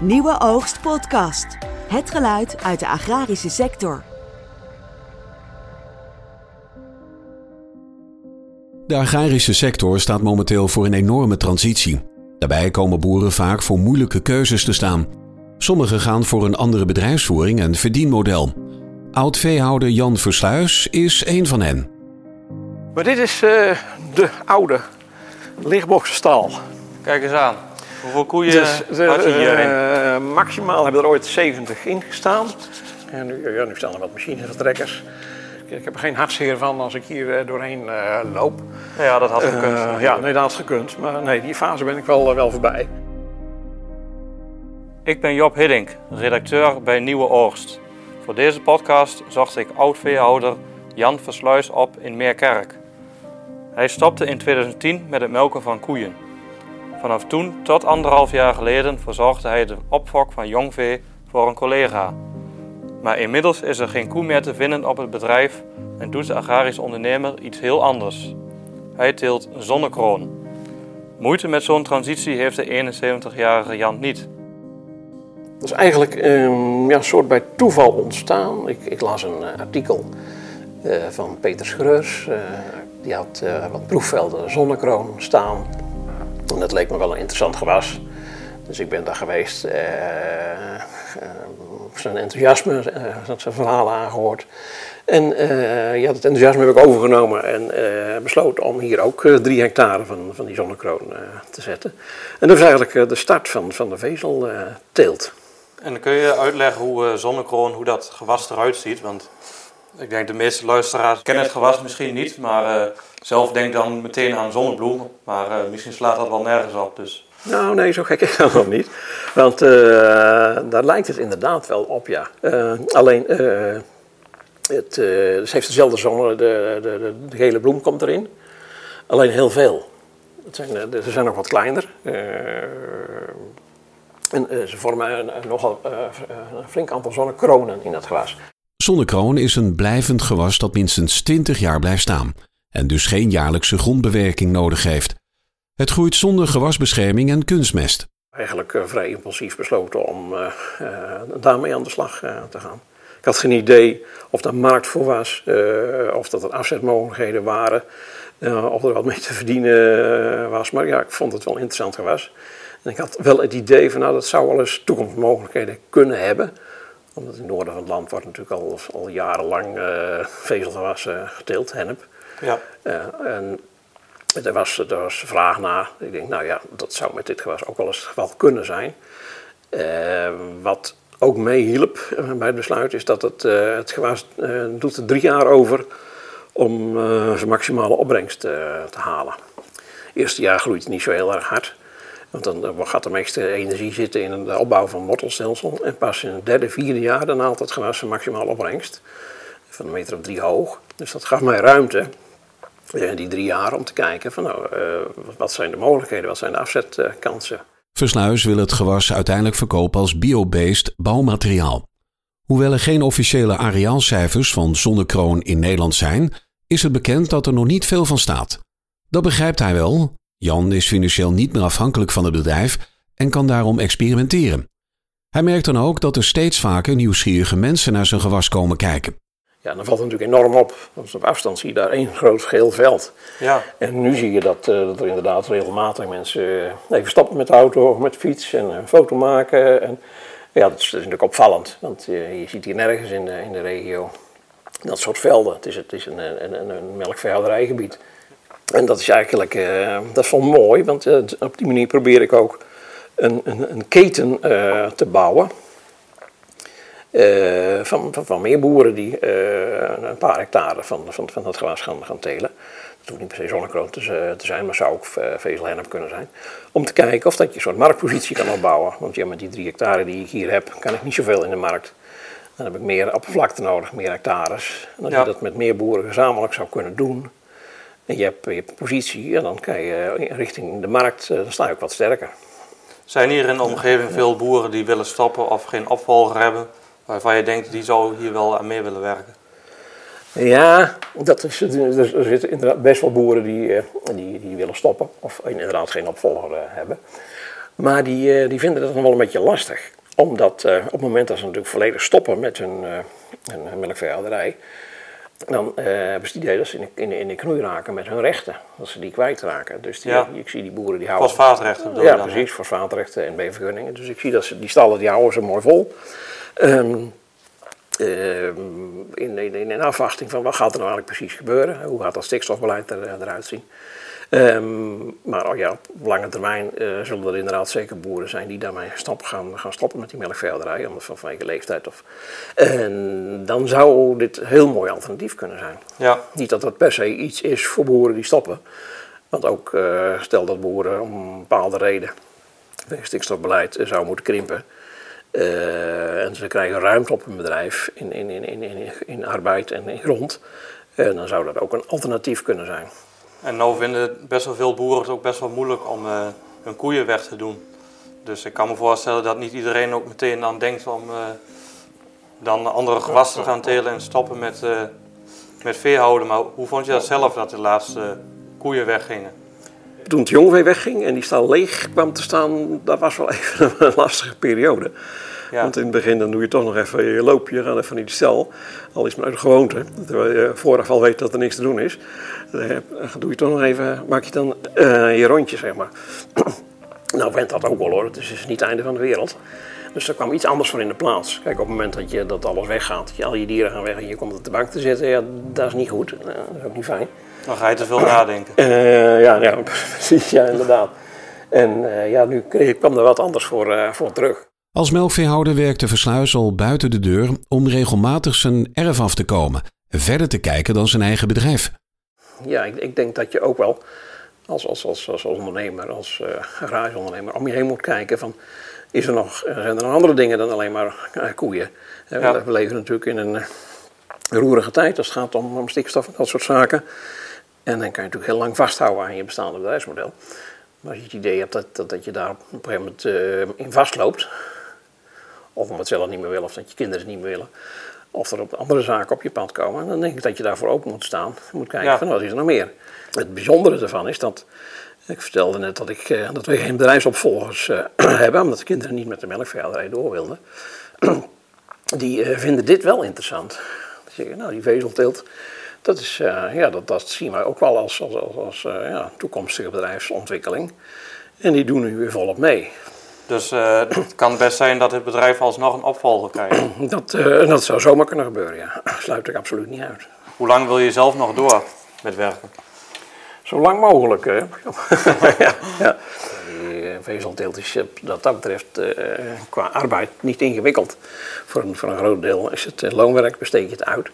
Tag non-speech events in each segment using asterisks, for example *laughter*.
Nieuwe Oogst Podcast. Het geluid uit de agrarische sector. De agrarische sector staat momenteel voor een enorme transitie. Daarbij komen boeren vaak voor moeilijke keuzes te staan. Sommigen gaan voor een andere bedrijfsvoering en verdienmodel. Oud-veehouder Jan Versluis is een van hen. Maar dit is uh, de oude lichtboxenstal. Kijk eens aan. Hoeveel koeien Dus, had je hierin? eh, maximaal hebben er ooit 70 in gestaan. En nu, ja, nu staan er wat machines en trekkers. Ik heb er geen hartzeer van als ik hier eh, doorheen eh, loop. ja, dat had gekund. Ja, nee, dat had gekund. Maar nee, die fase ben ik wel, wel voorbij. Ik ben Job Hiddink, redacteur bij Nieuwe Oogst. Voor deze podcast zocht ik oud-veehouder Jan Versluis op in Meerkerk. Hij stopte in 2010 met het melken van koeien. Vanaf toen tot anderhalf jaar geleden verzorgde hij de opfok van jongvee voor een collega. Maar inmiddels is er geen koe meer te vinden op het bedrijf en doet de agrarisch ondernemer iets heel anders. Hij teelt zonnekroon. Moeite met zo'n transitie heeft de 71-jarige Jan niet. Dat is eigenlijk ehm, ja, een soort bij toeval ontstaan. Ik, ik las een eh, artikel eh, van Peter Schreurs. Eh, die had wat proefvelden zonnekroon staan. En dat leek me wel een interessant gewas. Dus ik ben daar geweest. eh, zijn enthousiasme, eh, zijn verhalen aangehoord. En ja, dat enthousiasme heb ik overgenomen en besloten om hier ook drie hectare van, van die zonnekroon te zetten. En dat is eigenlijk de start van, van de vezelteelt. En dan kun je uitleggen hoe zonnekroon, hoe dat gewas eruit ziet. Want ik denk de meeste luisteraars kennen het gewas misschien niet. Maar zelf denk dan meteen aan zonnebloem. Maar eh, misschien slaat dat wel nergens op. Dus Nou, nee, zo gek is dat nog niet. Want eh, daar lijkt het inderdaad wel op, ja. Eh, alleen, eh, het, eh, het heeft dezelfde zonne, de, de, de, de gele bloem komt erin. Alleen heel veel. Het zijn, ze zijn nog wat kleiner. Eh, en ze vormen nogal eh, een flink aantal zonnekronen in dat gewas. Zonnekroon is een blijvend gewas dat minstens 20 jaar blijft staan en dus geen jaarlijkse grondbewerking nodig heeft. Het groeit zonder gewasbescherming en kunstmest. eigenlijk eh, vrij impulsief besloten om eh, eh, daarmee aan de slag te gaan. Ik had geen idee of daar markt voor was, of dat er afzetmogelijkheden waren, of er wat mee te verdienen was. Maar ja, ik vond het wel interessant gewas. En ik had wel het idee van, nou, dat zou wel eens toekomstmogelijkheden kunnen hebben. Omdat in het noorden van het land wordt natuurlijk al, al jarenlang eh vezelgewas geteeld, hennep. Ja, Eh, en er was, er was vraag naar. Ik denk, nou ja, dat zou met dit gewas ook wel eens het geval kunnen zijn. Eh, wat ook meehielp eh, bij het besluit is dat het, eh, het gewas doet drie jaar over om zijn maximale opbrengst te halen. Het eerste jaar groeit het niet zo heel erg hard. Want dan gaat de meeste energie zitten in de opbouw van wortelstelsel. En pas in het derde, vierde jaar dan haalt het gewas zijn maximale opbrengst. Van een meter of drie hoog. Dus dat gaf mij ruimte die drie jaar om te kijken van nou, eh, wat zijn de mogelijkheden, wat zijn de afzetkansen. Versluis wil het gewas uiteindelijk verkopen als biobased bouwmateriaal. Hoewel er geen officiële areaalcijfers van zonnekroon in Nederland zijn, is het bekend dat er nog niet veel van staat. Dat begrijpt hij wel. Jan is financieel niet meer afhankelijk van het bedrijf en kan daarom experimenteren. Hij merkt dan ook dat er steeds vaker nieuwsgierige mensen naar zijn gewas komen kijken. Ja, dan valt het natuurlijk enorm op. Op afstand zie je daar één groot geel veld. ja. En nu zie je dat, eh, dat er inderdaad regelmatig mensen eh, even stappen met de auto of met de fiets en een foto maken. En, ja, dat is, dat is natuurlijk opvallend, want eh, je ziet hier nergens in de, in de regio dat soort velden. Het is, het is een, een, een, melkveehouderijgebied. En dat is eigenlijk, dat is wel mooi, want op die manier probeer ik ook een, een, een keten te bouwen. Eh, van, van, van meer boeren die eh, een paar hectare van, van, van dat gewas gaan, gaan telen. Het hoeft niet per se zonnekroon te, zijn, maar zou ook eh, vezelhennep kunnen zijn. Om te kijken of dat je een soort marktpositie kan opbouwen. Want ja, met die drie hectare die ik hier heb, kan ik niet zoveel in de markt. Dan heb ik meer oppervlakte nodig, meer hectares. En als Ja. je dat met meer boeren gezamenlijk zou kunnen doen, en je hebt, je hebt positie, ja, dan kan je richting de markt, dan sta je ook wat sterker. Zijn hier in de omgeving veel boeren die willen stoppen of geen opvolger hebben? Waarvan je denkt, die zou hier wel aan mee willen werken? Ja, dat is, er, er zitten inderdaad best wel boeren die, eh, die, die willen stoppen. Of inderdaad geen opvolger eh, hebben. Maar die, die vinden dat nog wel een beetje lastig. Omdat op het moment dat ze natuurlijk volledig stoppen met hun, hun melkveehouderij, dan uh, hebben ze dat ze in de, in, de, in de knoei raken met hun rechten. Dat ze die kwijtraken. Dus die, ik zie die boeren die houden... Fosfaatrechten bedoel Ja, dan, precies. Fosfaatrechten en B-vergunningen. Dus ik zie dat ze die stallen die houden ze mooi vol. Um, in, in, in, afwachting van wat gaat er nou eigenlijk precies gebeuren. Hoe gaat dat stikstofbeleid er, eruit zien. Um, maar oh ja, op lange termijn uh, zullen er inderdaad zeker boeren zijn die daarmee stop gaan, gaan stoppen met die melkveehouderij, omdat vanwege leeftijd. Of, en dan zou dit een heel mooi alternatief kunnen zijn. Ja. Niet dat dat per se iets is voor boeren die stoppen. Want ook uh, stel dat boeren om een bepaalde reden wegens stikstofbeleid zou moeten krimpen. en ze krijgen ruimte op hun bedrijf in, in, in, in, in, in arbeid en in grond. dan zou dat ook een alternatief kunnen zijn. En nou vinden best wel veel boeren het ook best wel moeilijk om uh, hun koeien weg te doen. Dus ik kan me voorstellen dat niet iedereen ook meteen dan denkt om uh, dan andere gewassen te gaan telen en stoppen met, uh, met veehouden. Maar hoe vond je dat zelf dat de laatste koeien weggingen? Toen het jongvee wegging en die stal leeg kwam te staan, dat was wel *laughs* even een lastige periode. Ja. Want in het begin dan doe je toch nog even je loopje, gaat even naar die stel. Al is het maar uit de gewoonte, terwijl je vooraf al weet dat er niks te doen is. Dan doe je toch nog even, maak je dan uh, je rondje, zeg maar. *clears throat* nou, went dat ook wel hoor, dus het is niet het einde van de wereld. Dus er kwam iets anders voor in de plaats. Kijk, op het moment dat, je, dat alles weggaat, je, al je dieren gaan weg en je komt op de bank te zitten, ja, dat is niet goed. Uh, dat is ook niet fijn. Dan ga je te veel nadenken. Uh, ja, ja, *laughs* precies, ja, inderdaad. En ja, nu kwam er wat anders voor, voor terug. Als melkveehouder werkte Versluis al buiten de deur om regelmatig zijn erf af te komen en verder te kijken dan zijn eigen bedrijf. Ja, ik, ik denk dat je ook wel als, als, als, als ondernemer, als uh, garageondernemer, om je heen moet kijken van... Is er nog, zijn er nog andere dingen dan alleen maar uh, koeien? Uh, ja. We leven natuurlijk in een roerige tijd als het gaat om, om stikstof en dat soort zaken. En dan kan je natuurlijk heel lang vasthouden aan je bestaande bedrijfsmodel. Maar als je het idee hebt dat, dat, dat je daar op een gegeven moment in vastloopt, of omdat het zelf niet meer wil, of dat je kinderen het niet meer willen. Of er op andere zaken op je pad komen. Dan denk ik dat je daarvoor open moet staan. Je moet kijken ja. van wat is er nog meer. Het bijzondere ervan is dat. Ik vertelde net dat, ik, dat we geen bedrijfsopvolgers uh, *clears throat* hebben, omdat de kinderen niet met de melkveehouderij door wilden. *clears throat* Die uh, vinden dit wel interessant. Die zeggen, nou, die vezelteelt, dat, is, uh, ja, dat, dat zien wij ook wel als, als, als, als ja, toekomstige bedrijfsontwikkeling. En die doen nu weer volop mee. Dus uh, het kan best zijn dat het bedrijf alsnog een opvolger krijgt. *clears throat* Dat, uh, dat zou zomaar kunnen gebeuren, ja. Dat *clears throat* sluit ik absoluut niet uit. Hoe lang wil je zelf nog door met werken? Zo lang mogelijk, hè. *laughs* ja, ja. Die vezelteelt is wat dat betreft uh, qua arbeid niet ingewikkeld. Voor een, voor een groot deel is het loonwerk, besteed je het uit.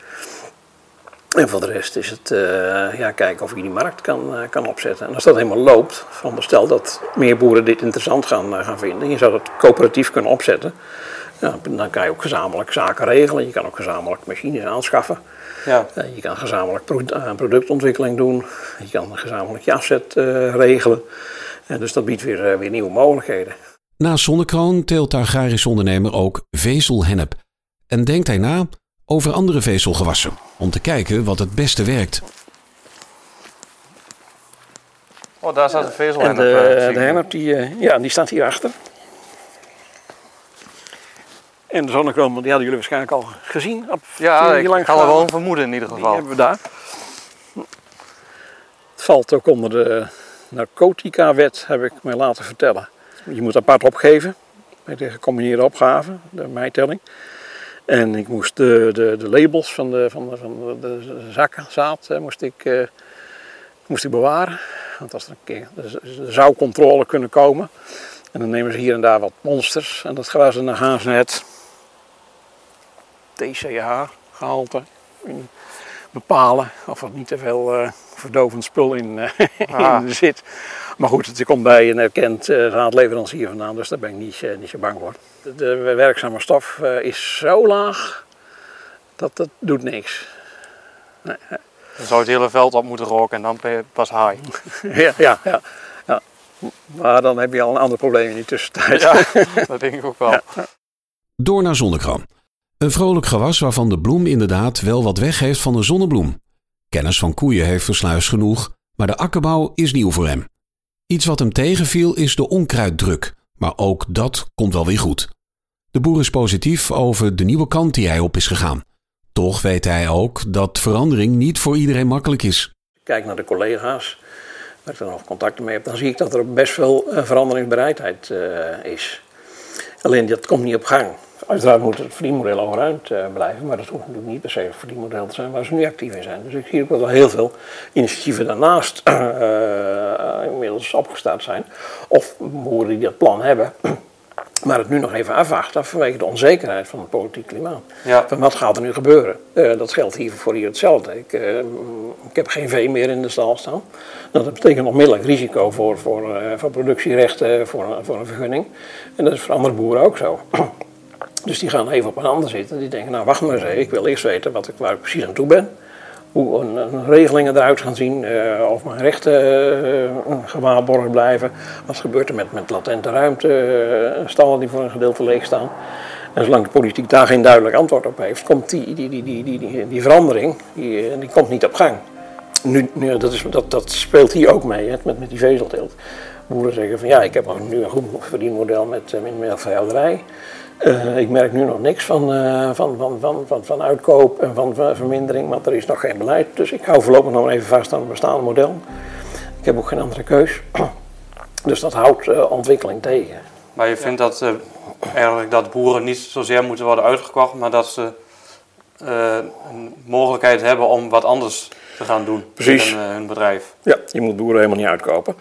En voor de rest is het uh, ja, kijken of je die markt kan, uh, kan opzetten. En als dat helemaal loopt, veronderstel dat meer boeren dit interessant gaan, uh, gaan vinden. Je zou dat coöperatief kunnen opzetten. Ja, dan kan je ook gezamenlijk zaken regelen. Je kan ook gezamenlijk machines aanschaffen. Ja. je kan gezamenlijk pro productontwikkeling doen. Je kan gezamenlijk je afzet regelen. En dus dat biedt weer, weer nieuwe mogelijkheden. Naast zonnekroon teelt de agrarische ondernemer ook vezelhennep. En denkt hij na over andere vezelgewassen om te kijken wat het beste werkt. Oh, daar staat een vezelhennep. En de, de hennep die, ja, die staat hierachter. En de zonnekroon, die hadden jullie waarschijnlijk al gezien. Op, ja, ik kan er wel een vermoeden in ieder geval. Die hebben we daar. Het valt ook onder de narcotica-wet, heb ik mij laten vertellen. Je moet apart opgeven bij de gecombineerde opgave, de mijtelling. En ik moest de, de, de labels van de, van van de, zakken, zaad, moest ik, uh, moest bewaren. Want als er een keer, er zou controle kunnen komen. En dan nemen ze hier en daar wat monsters. En dat gaan ze naar het TCH gehalte bepalen. Of er niet te veel verdovend spul in, *laughs* uh, ah. in zit. Maar goed, het komt bij een erkend uh, zaadleverancier vandaan. Dus daar ben ik niet, niet zo bang voor de werkzame stof uh, is zo laag dat dat doet niks. Nee. Dan zou het hele veld op moeten roken en dan ben je pas high. *laughs* ja, ja, ja, ja, Maar dan heb je al een ander probleem in die tussentijd. Ja, *laughs* dat denk ik ook wel. Ja. Door naar zonnekroon. Een vrolijk gewas waarvan de bloem inderdaad wel wat weggeeft van de zonnebloem. Kennis van koeien heeft Versluis genoeg, maar de akkerbouw is nieuw voor hem. Iets wat hem tegenviel is de onkruiddruk, Maar ook dat komt wel weer goed. De boer is positief over de nieuwe kant die hij op is gegaan. Toch weet hij ook dat verandering niet voor iedereen makkelijk is. Kijk naar de collega's waar ik dan nog contacten mee heb, dan zie ik dat er best veel uh, veranderingsbereidheid uh, is. Alleen dat komt niet op gang. Uiteraard moet het verdienmodel overeind uh, blijven, maar dat hoeft natuurlijk niet per se het verdienmodel te zijn waar ze nu actief in zijn. Dus ik zie ook wel heel veel initiatieven daarnaast inmiddels opgestart zijn. Of boeren die dat plan hebben, *clears throat* maar het nu nog even afwachten vanwege de onzekerheid van het politiek klimaat. Ja. Van wat gaat er nu gebeuren? Uh, dat geldt hier voor hier hetzelfde. Ik, uh, ik, heb geen vee meer in de stal staan. Dat betekent onmiddellijk risico voor, voor, voor productierechten, voor, voor een vergunning. En dat is voor andere boeren ook zo. *clears throat* Dus die gaan even op een ander zitten. Die denken, nou wacht maar eens ik wil eerst weten wat ik, waar ik precies aan toe ben hoe een, regelingen eruit gaan zien, uh, of mijn rechten uh, gewaarborgd blijven. Wat gebeurt er met, met latente ruimte, stallen die voor een gedeelte leeg staan. En zolang de politiek daar geen duidelijk antwoord op heeft, komt die, die, die, die, die, die, verandering die, die komt niet op gang. Nu, nu, dat, is, dat, dat speelt hier ook mee, hè, met, met die vezelteelt. Boeren zeggen van ja, ik heb nu een goed verdienmodel met, met melkveehouderij. Uh, ik merk nu nog niks van, uh, van, van, van, van, van uitkoop en van, vermindering, want er is nog geen beleid. Dus ik hou voorlopig nog even vast aan het bestaande model. Ik heb ook geen andere keus. *clears throat* Dus dat houdt uh, ontwikkeling tegen. Maar je vindt dat, dat boeren niet zozeer moeten worden uitgekocht, maar dat ze een mogelijkheid hebben om wat anders te gaan doen Precies. in hun bedrijf? Ja, je moet boeren helemaal niet uitkopen.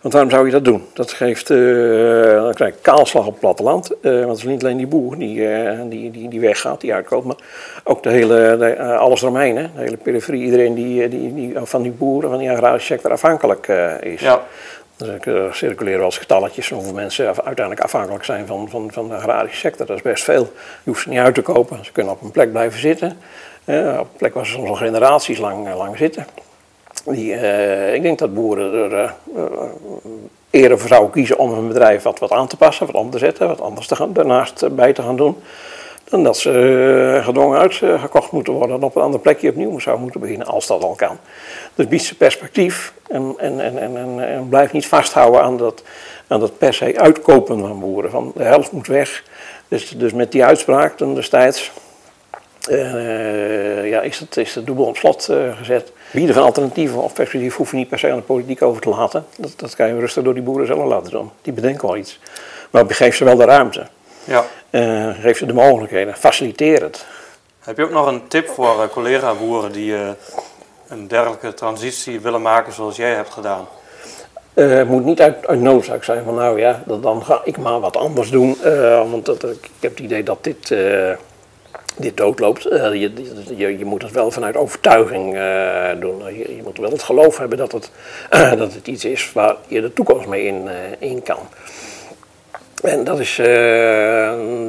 Want waarom zou je dat doen? Dat geeft, uh, dan krijg je kaalslag op het platteland. Want het is niet alleen die boer die, die, die, die weggaat, die uitkoopt, maar ook de hele, de, alles eromheen. Hè? De hele periferie, iedereen die, die, die, van die boeren, van die agrarische sector afhankelijk is. Ja. Dus er circuleren wel eens getalletjes hoeveel mensen uiteindelijk afhankelijk zijn van, van, van de agrarische sector. Dat is best veel. Je hoeft ze niet uit te kopen, ze kunnen op een plek blijven zitten. op een plek waar ze soms al generaties lang, lang zitten. Die, ik denk dat boeren er uh, eerder voor zouden kiezen om hun bedrijf wat, wat aan te passen, wat om te zetten, wat anders te gaan, daarnaast bij te gaan doen. Dan dat ze uh, gedwongen uitgekocht moeten worden en op een ander plekje opnieuw zouden moeten beginnen, als dat al kan. Dus biedt ze perspectief en, en, en, en, en, blijf niet vasthouden aan dat, aan dat per se uitkopen van boeren. Van de helft moet weg. Dus, dus met die uitspraak toen destijds uh, ja, is, het, is het dubbel op slot gezet. Bieden van alternatieven of perspectief hoef je niet per se aan de politiek over te laten. Dat, dat kan je rustig door die boeren zelf laten doen. Die bedenken wel iets. Maar geef ze wel de ruimte. Ja. Uh, geef ze de mogelijkheden. Faciliteer het. Heb je ook nog een tip voor collega-boeren die een dergelijke transitie willen maken zoals jij hebt gedaan? het moet niet uit, uit, noodzaak zijn van nou ja, dan ga ik maar wat anders doen. want dat, ik heb het idee dat dit dit doodloopt. Je, je, je, moet het wel vanuit overtuiging doen. Je, je, moet wel het geloof hebben dat het, *clears throat* dat het iets is waar je de toekomst mee in, in kan. En dat is,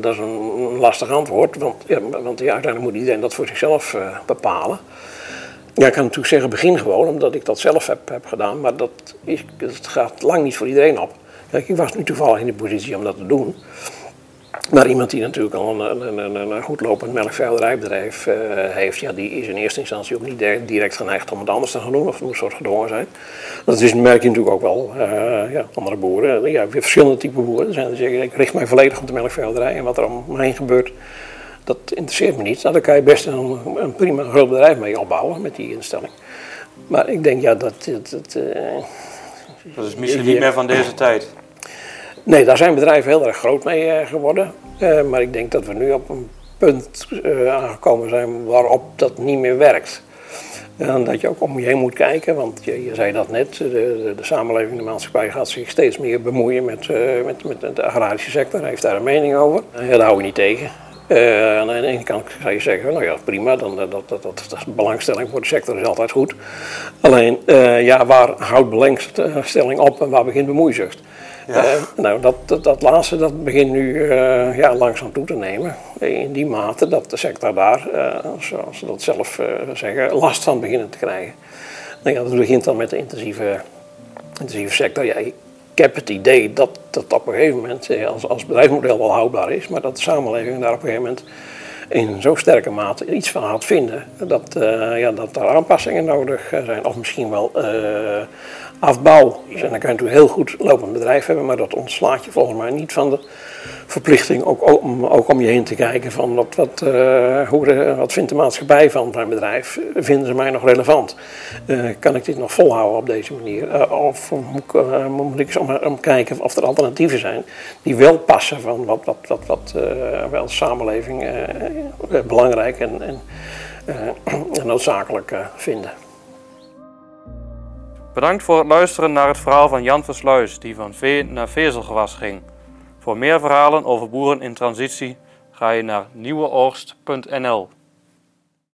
dat is een lastig antwoord, want, ja, want ja, uiteindelijk moet iedereen dat voor zichzelf bepalen. Ja, ik kan natuurlijk zeggen, begin gewoon, omdat ik dat zelf heb, heb gedaan, maar dat, is, dat gaat lang niet voor iedereen op. Kijk, ik was nu toevallig in de positie om dat te doen. Maar iemand die natuurlijk al een, een, een, een goed lopend melkveehouderijbedrijf uh, heeft, ja, die is in eerste instantie ook niet direct geneigd om het anders te gaan doen of moet soort gedwongen zijn. Dat is, merk je natuurlijk ook wel. Uh, ja, andere boeren, ja, weer verschillende typen boeren. Er zijn die zeggen, ik richt mij volledig op de melkveehouderij en wat er om me heen gebeurt, dat interesseert me niet. Nou, daar kan je best een, een prima groot bedrijf mee opbouwen met die instelling. Maar ik denk, ja, dat... dat, dat, uh, dat is misschien niet meer van deze tijd. Nee, daar zijn bedrijven heel erg groot mee uh, geworden. Uh, maar ik denk dat we nu op een punt uh, aangekomen zijn waarop dat niet meer werkt. En dat je ook om je heen moet kijken, want je, je zei dat net, de, de, samenleving, de maatschappij gaat zich steeds meer bemoeien met, met, met de agrarische sector, Hij heeft daar een mening over. daar hou je niet tegen. aan de ene kant zou je zeggen, nou ja, prima, dan, dat, dat, dat, dat belangstelling voor de sector is altijd goed. Alleen, ja, waar houdt belangstelling op en waar begint bemoeizucht? Ja. Uh, nou, dat, dat, laatste dat begint nu uh, ja, langzaam toe te nemen. In die mate dat de sector daar, zoals ze dat zelf zeggen, last van beginnen te krijgen. Nou ja, dat begint dan met de intensieve, intensieve sector. Ja, ik heb het idee dat dat op een gegeven moment als, als bedrijfsmodel wel houdbaar is, maar dat de samenleving daar op een gegeven moment in zo sterke mate iets van gaat vinden dat, uh, ja, dat er aanpassingen nodig zijn. Of misschien wel afbouw. Dus en dan kan je natuurlijk heel goed lopend bedrijf hebben, maar dat ontslaat je volgens mij niet van de verplichting ook om, ook om je heen te kijken van wat, wat, uh, hoe wat vindt de maatschappij van mijn bedrijf? Vinden ze mij nog relevant? Uh, kan ik dit nog volhouden op deze manier? Uh, of moet, moet ik eens om, kijken of er alternatieven zijn die wel passen van wat, wat, wat, wat wij als samenleving belangrijk en, en, *clears throat* en noodzakelijk vinden. Bedankt voor het luisteren naar het verhaal van Jan Versluis, die van vee naar vezelgewas ging. Voor meer verhalen over boeren in transitie ga je naar nieuweoogst.nl.